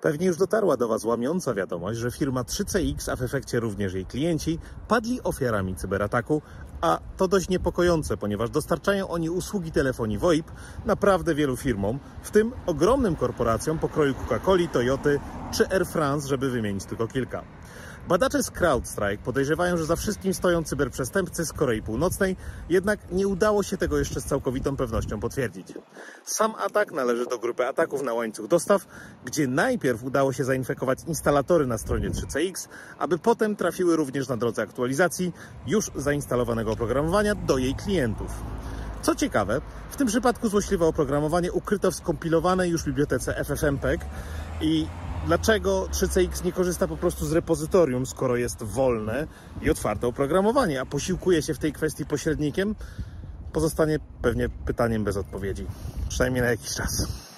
Pewnie już dotarła do Was łamiąca wiadomość, że firma 3CX, a w efekcie również jej klienci, padli ofiarami cyberataku, a to dość niepokojące, ponieważ dostarczają oni usługi telefonii VoIP naprawdę wielu firmom, w tym ogromnym korporacjom pokroju Coca-Coli, Toyoty czy Air France, żeby wymienić tylko kilka. Badacze z CrowdStrike podejrzewają, że za wszystkim stoją cyberprzestępcy z Korei Północnej, jednak nie udało się tego jeszcze z całkowitą pewnością potwierdzić. Sam atak należy do grupy ataków na łańcuch dostaw, gdzie najpierw udało się zainfekować instalatory na stronie 3CX, aby potem trafiły również na drodze aktualizacji już zainstalowanego oprogramowania do jej klientów. Co ciekawe, w tym przypadku złośliwe oprogramowanie ukryto w skompilowanej już bibliotece FFmpeg i dlaczego 3CX nie korzysta po prostu z repozytorium, skoro jest wolne i otwarte oprogramowanie, a posiłkuje się w tej kwestii pośrednikiem, pozostanie pewnie pytaniem bez odpowiedzi, przynajmniej na jakiś czas.